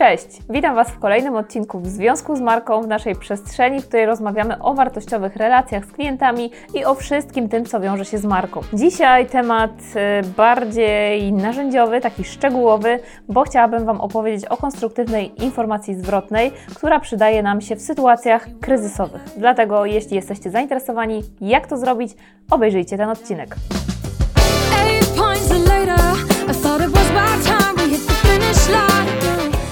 Cześć! Witam Was w kolejnym odcinku w związku z marką w naszej przestrzeni, w której rozmawiamy o wartościowych relacjach z klientami i o wszystkim tym, co wiąże się z marką. Dzisiaj temat y, bardziej narzędziowy, taki szczegółowy, bo chciałabym Wam opowiedzieć o konstruktywnej informacji zwrotnej, która przydaje nam się w sytuacjach kryzysowych. Dlatego, jeśli jesteście zainteresowani, jak to zrobić, obejrzyjcie ten odcinek. Eight points later, I.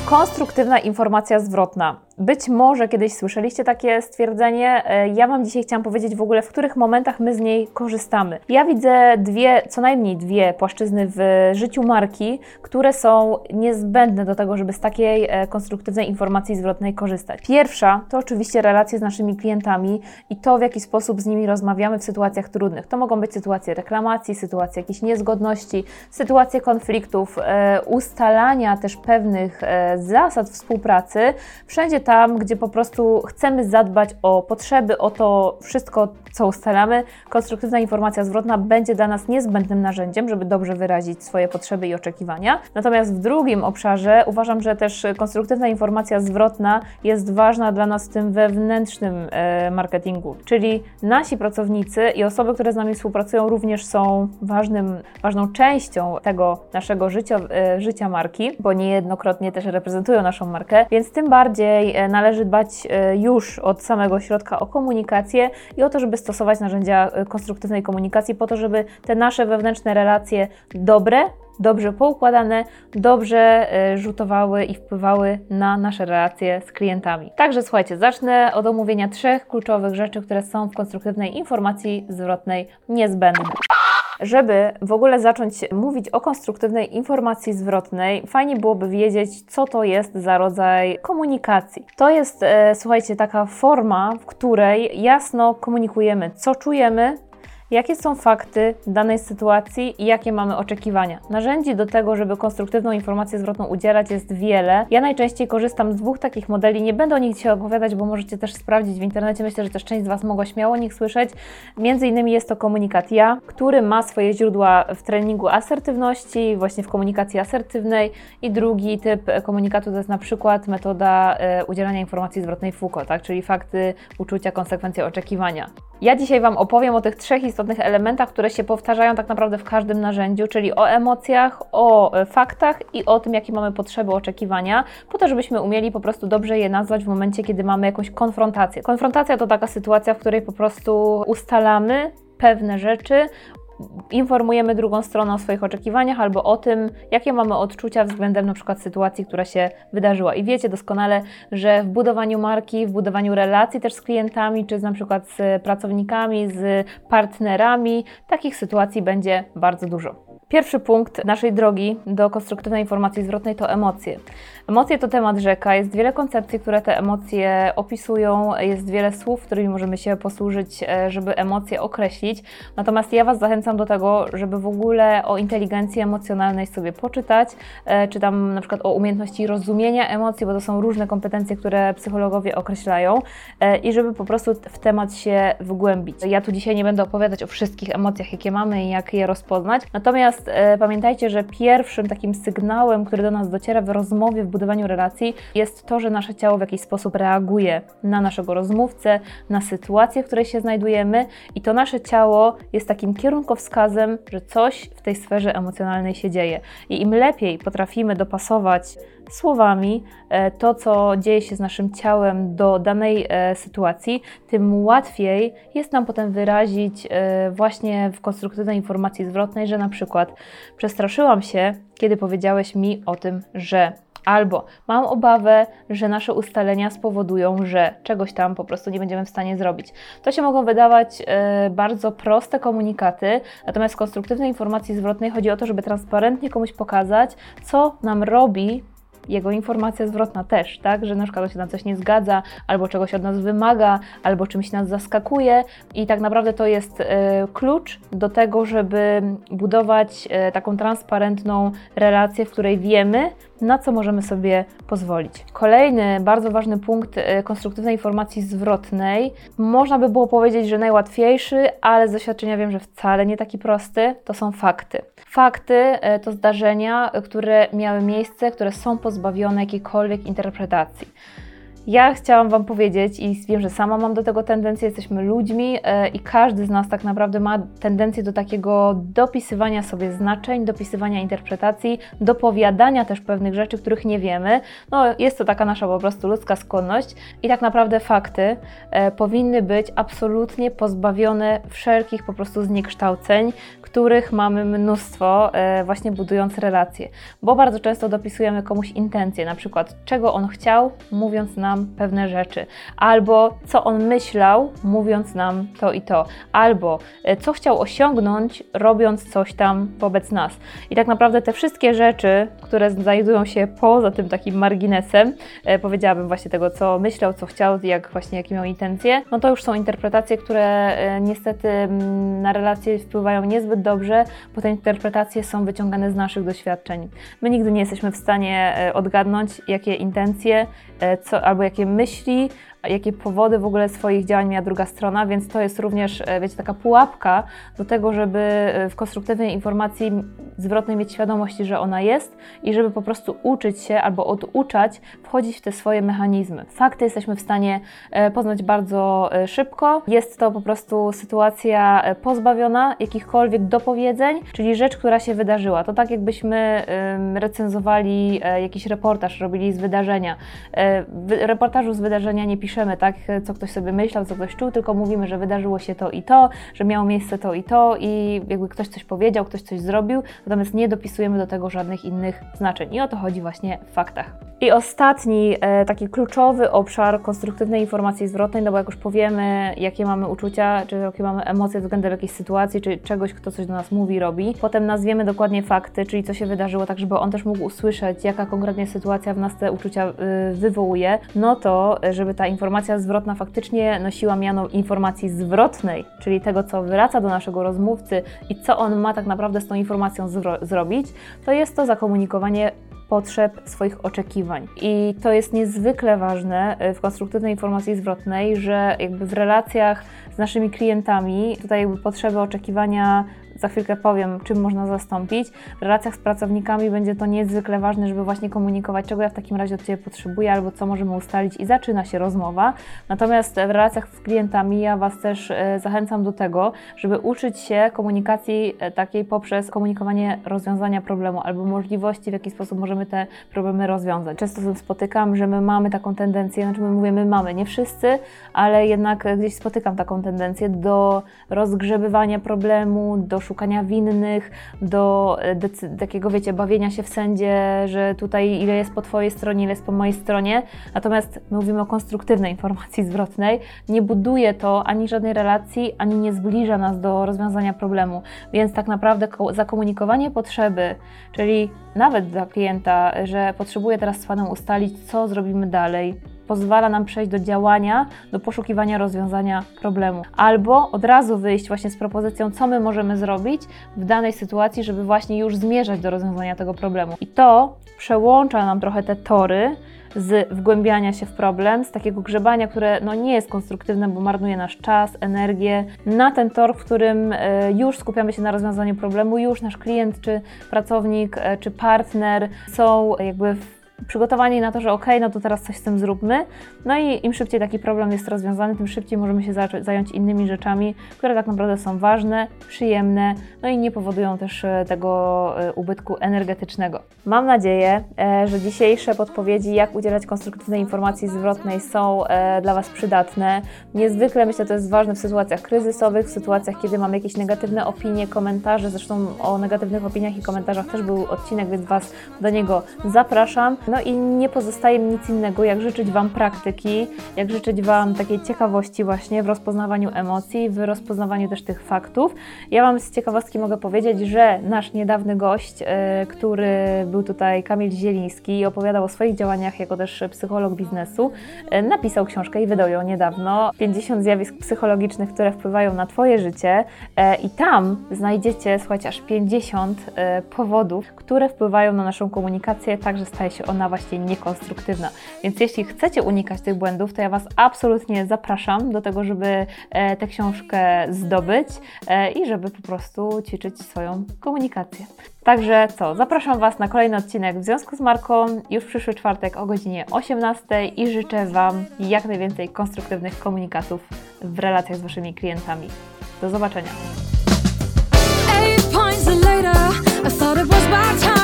Konstruktywna informacja zwrotna. Być może kiedyś słyszeliście takie stwierdzenie. E, Ja Wam dzisiaj chciałam powiedzieć w ogóle, w których momentach my z niej korzystamy. Ja widzę dwie, co najmniej dwie płaszczyzny w życiu marki, które są niezbędne do tego, żeby z takiej e, konstruktywnej informacji zwrotnej korzystać. Pierwsza to oczywiście relacje z naszymi klientami i to, w jaki sposób z nimi rozmawiamy w sytuacjach trudnych. To mogą być sytuacje reklamacji, sytuacje jakichś niezgodności, sytuacje konfliktów, e, ustalania też pewnych zasad współpracy, wszędzie tam, gdzie po prostu chcemy zadbać o potrzeby, o to wszystko, co ustalamy. Konstruktywna informacja zwrotna będzie dla nas niezbędnym narzędziem, żeby dobrze wyrazić swoje potrzeby i oczekiwania. Natomiast w drugim obszarze uważam, że też konstruktywna informacja zwrotna jest ważna dla nas w tym wewnętrznym e, marketingu, czyli nasi pracownicy i osoby, które z nami współpracują, również są ważnym, ważną częścią tego naszego życia, e, życia marki, bo niejednokrotnie też reprezentują naszą markę, więc tym bardziej należy dbać e, już od samego środka o komunikację i o to, żeby stosować narzędzia e, konstruktywnej komunikacji po to, żeby te nasze wewnętrzne relacje dobre, dobrze poukładane, dobrze e, rzutowały i wpływały na nasze relacje z klientami. Także słuchajcie, zacznę od omówienia trzech kluczowych rzeczy, które są w konstruktywnej informacji zwrotnej niezbędne. Żeby w ogóle zacząć mówić o konstruktywnej informacji zwrotnej, fajnie byłoby wiedzieć, co to jest za rodzaj komunikacji. To jest, e, słuchajcie, taka forma, w której jasno komunikujemy, co czujemy, Jakie są fakty danej sytuacji i jakie mamy oczekiwania? Narzędzi do tego, żeby konstruktywną informację zwrotną udzielać jest wiele. Ja najczęściej korzystam z dwóch takich modeli. Nie będę o nich dzisiaj opowiadać, bo możecie też sprawdzić w internecie. Myślę, że też część z Was mogła śmiało o nich słyszeć. Między innymi jest to komunikat ja, który ma swoje źródła w treningu asertywności, właśnie w komunikacji asertywnej. I drugi typ komunikatu to jest na przykład metoda e, udzielania informacji zwrotnej Foucault, tak? czyli fakty, uczucia, konsekwencje, oczekiwania. Ja dzisiaj Wam opowiem o tych trzech istotnych elementach, które się powtarzają tak naprawdę w każdym narzędziu, czyli o emocjach, o e, faktach i o tym, jakie mamy potrzeby, oczekiwania, po to, żebyśmy umieli po prostu dobrze je nazwać w momencie, kiedy mamy jakąś konfrontację. Konfrontacja to taka sytuacja, w której po prostu ustalamy pewne rzeczy, informujemy drugą stronę o swoich oczekiwaniach albo o tym, jakie mamy odczucia względem na przykład sytuacji, która się wydarzyła. I wiecie doskonale, że w budowaniu marki, w budowaniu relacji też z klientami, czy z, na przykład z pracownikami, z partnerami, takich sytuacji będzie bardzo dużo. Pierwszy punkt naszej drogi do konstruktywnej informacji zwrotnej to emocje. Emocje to temat rzeka, jest wiele koncepcji, które te emocje opisują, jest wiele słów, którymi możemy się posłużyć, e, żeby emocje określić. Natomiast ja Was zachęcam do tego, żeby w ogóle o inteligencji emocjonalnej sobie poczytać, e, czy tam na przykład o umiejętności rozumienia emocji, bo to są różne kompetencje, które psychologowie określają e, i żeby po prostu w temat się wgłębić. Ja tu dzisiaj nie będę opowiadać o wszystkich emocjach, jakie mamy i jak je rozpoznać, natomiast e, pamiętajcie, że pierwszym takim sygnałem, który do nas dociera w rozmowie, w budowaniu relacji, jest to, że nasze ciało w jakiś sposób reaguje na naszego rozmówcę, na sytuację, w której się znajdujemy i to nasze ciało jest takim kierunkowskazem, że coś w tej sferze emocjonalnej się dzieje. I im lepiej potrafimy dopasować słowami e, to, co dzieje się z naszym ciałem do danej e, sytuacji, tym łatwiej jest nam potem wyrazić e, właśnie w konstruktywnej informacji zwrotnej, że na przykład przestraszyłam się, kiedy powiedziałeś mi o tym, że Albo mam obawę, że nasze ustalenia spowodują, że czegoś tam po prostu nie będziemy w stanie zrobić. To się mogą wydawać bardzo proste komunikaty, natomiast w konstruktywnej informacji zwrotnej chodzi o to, żeby transparentnie komuś pokazać, co nam robi jego informacja zwrotna też, tak? Że na przykład się na coś nie zgadza, albo czegoś od nas wymaga, albo czymś nas zaskakuje i tak naprawdę to jest e, klucz do tego, żeby budować e, taką transparentną relację, w której wiemy, na co możemy sobie pozwolić. Kolejny bardzo ważny punkt e, konstruktywnej informacji zwrotnej, można by było powiedzieć, że najłatwiejszy, ale z doświadczenia wiem, że wcale nie taki prosty, to są fakty. Fakty to zdarzenia, które miały miejsce, które są pozbawione pozbawione jakiejkolwiek interpretacji. Ja chciałam Wam powiedzieć i wiem, że sama mam do tego tendencję, jesteśmy ludźmi e, i każdy z nas tak naprawdę ma tendencję do takiego dopisywania sobie znaczeń, dopisywania interpretacji, dopowiadania też pewnych rzeczy, których nie wiemy. No, jest to taka nasza po prostu ludzka skłonność i tak naprawdę fakty e, powinny być absolutnie pozbawione wszelkich po prostu zniekształceń, których mamy mnóstwo, e, właśnie budując relacje. Bo bardzo często dopisujemy komuś intencje, na przykład czego on chciał, mówiąc nam pewne rzeczy, albo co on myślał, mówiąc nam to i to, albo e, co chciał osiągnąć, robiąc coś tam wobec nas. I tak naprawdę te wszystkie rzeczy, które znajdują się poza tym takim marginesem, e, powiedziałabym właśnie tego, co myślał, co chciał, jak właśnie jakie miał intencje, no to już są interpretacje, które niestety mm, na relacje wpływają niezbyt dobrze, bo te interpretacje są wyciągane z naszych doświadczeń. My nigdy nie jesteśmy w stanie e, odgadnąć, jakie intencje e, co, albo jakie myśli jakie powody w ogóle swoich działań miała druga strona, więc to jest również, e, wiecie, taka pułapka do tego, żeby e, w konstruktywnej informacji zwrotnej mieć świadomość, że ona jest i żeby po prostu uczyć się albo oduczać, wchodzić w te swoje mechanizmy. Fakty jesteśmy w stanie e, poznać bardzo szybko. Jest to po prostu sytuacja pozbawiona jakichkolwiek dopowiedzeń, czyli rzecz, która się wydarzyła. To tak jakbyśmy recenzowali jakiś reportaż, robili z wydarzenia. W reportażu z wydarzenia nie piszemy piszemy, tak, co ktoś sobie myślał, co ktoś czuł, tylko mówimy, że wydarzyło się to i to, że miało miejsce to i to i jakby ktoś coś powiedział, ktoś coś zrobił, natomiast nie dopisujemy do tego żadnych innych znaczeń. I o to chodzi właśnie w faktach. I ostatni e, taki kluczowy obszar konstruktywnej informacji zwrotnej, no bo jak już powiemy, jakie mamy uczucia, czy jakie mamy emocje względem jakiejś sytuacji, czy czegoś, kto coś do nas mówi, robi, potem nazwiemy dokładnie fakty, czyli co się wydarzyło, tak żeby on też mógł usłyszeć, jaka konkretnie sytuacja w nas te uczucia y, wywołuje, no to żeby ta informacja zwrotna faktycznie nosiła miano informacji zwrotnej, czyli tego, co wraca do naszego rozmówcy i co on ma tak naprawdę z tą informacją zrobić, to jest to zakomunikowanie potrzeb, swoich oczekiwań. I to jest niezwykle ważne y, w konstruktywnej informacji zwrotnej, że jakby w relacjach z naszymi klientami tutaj jakby potrzeby, oczekiwania za chwilkę powiem, czym można zastąpić. W relacjach z pracownikami będzie to niezwykle ważne, żeby właśnie komunikować, czego ja w takim razie od Ciebie potrzebuję, albo co możemy ustalić i zaczyna się rozmowa. Natomiast w relacjach z klientami ja Was też e, zachęcam do tego, żeby uczyć się komunikacji e, takiej poprzez komunikowanie rozwiązania problemu albo możliwości, w jaki sposób możemy te problemy rozwiązać. Często się spotykam, że my mamy taką tendencję, znaczy my mówimy mamy, nie wszyscy, ale jednak gdzieś spotykam taką tendencję do rozgrzebywania problemu, do szukania winnych, do e, takiego, wiecie, bawienia się w sędzie, że tutaj ile jest po Twojej stronie, ile jest po mojej stronie. Natomiast my mówimy o konstruktywnej informacji zwrotnej. Nie buduje to ani żadnej relacji, ani nie zbliża nas do rozwiązania problemu. Więc tak naprawdę zakomunikowanie potrzeby, czyli nawet dla klienta, że potrzebuje teraz z Panem ustalić, co zrobimy dalej, pozwala nam przejść do działania, do poszukiwania rozwiązania problemu. Albo od razu wyjść właśnie z propozycją, co my możemy zrobić w danej sytuacji, żeby właśnie już zmierzać do rozwiązania tego problemu. I to przełącza nam trochę te tory z wgłębiania się w problem, z takiego grzebania, które no, nie jest konstruktywne, bo marnuje nasz czas, energię, na ten tor, w którym e, już skupiamy się na rozwiązaniu problemu, już nasz klient, czy pracownik, e, czy partner są jakby w przygotowani na to, że ok, no to teraz coś z tym zróbmy. No i im szybciej taki problem jest rozwiązany, tym szybciej możemy się zająć innymi rzeczami, które tak naprawdę są ważne, przyjemne, no i nie powodują też e, tego e, ubytku energetycznego. Mam nadzieję, e, że dzisiejsze podpowiedzi, jak udzielać konstruktywnej informacji zwrotnej są dla Was przydatne. Niezwykle myślę, to jest ważne w sytuacjach kryzysowych, w sytuacjach, kiedy mamy jakieś negatywne opinie, komentarze. Zresztą o negatywnych opiniach i komentarzach też był odcinek, więc Was do niego zapraszam. No i nie pozostaje mi nic innego, jak życzyć Wam praktyki, jak życzyć Wam takiej ciekawości właśnie w rozpoznawaniu emocji, w rozpoznawaniu też tych faktów. Ja Wam z ciekawostki mogę powiedzieć, że nasz niedawny gość, e, który był tutaj, Kamil Zieliński, i opowiadał o swoich działaniach jako też psycholog biznesu, e, napisał książkę i wydał ją niedawno. 50 zjawisk psychologicznych, które wpływają na Twoje życie e, i tam znajdziecie, słuchajcie, aż 50 powodów, które wpływają na naszą komunikację, także staje się ona ona właśnie niekonstruktywna. Więc jeśli chcecie unikać tych błędów, to ja Was absolutnie zapraszam do tego, żeby e, tę książkę zdobyć e, i żeby po prostu ćwiczyć swoją komunikację. Także co, zapraszam Was na kolejny odcinek w związku z marką już w przyszły czwartek o godzinie 18 i życzę Wam jak najwięcej konstruktywnych komunikatów w relacjach z Waszymi klientami. Do zobaczenia. Eight points later, I thought it was my time.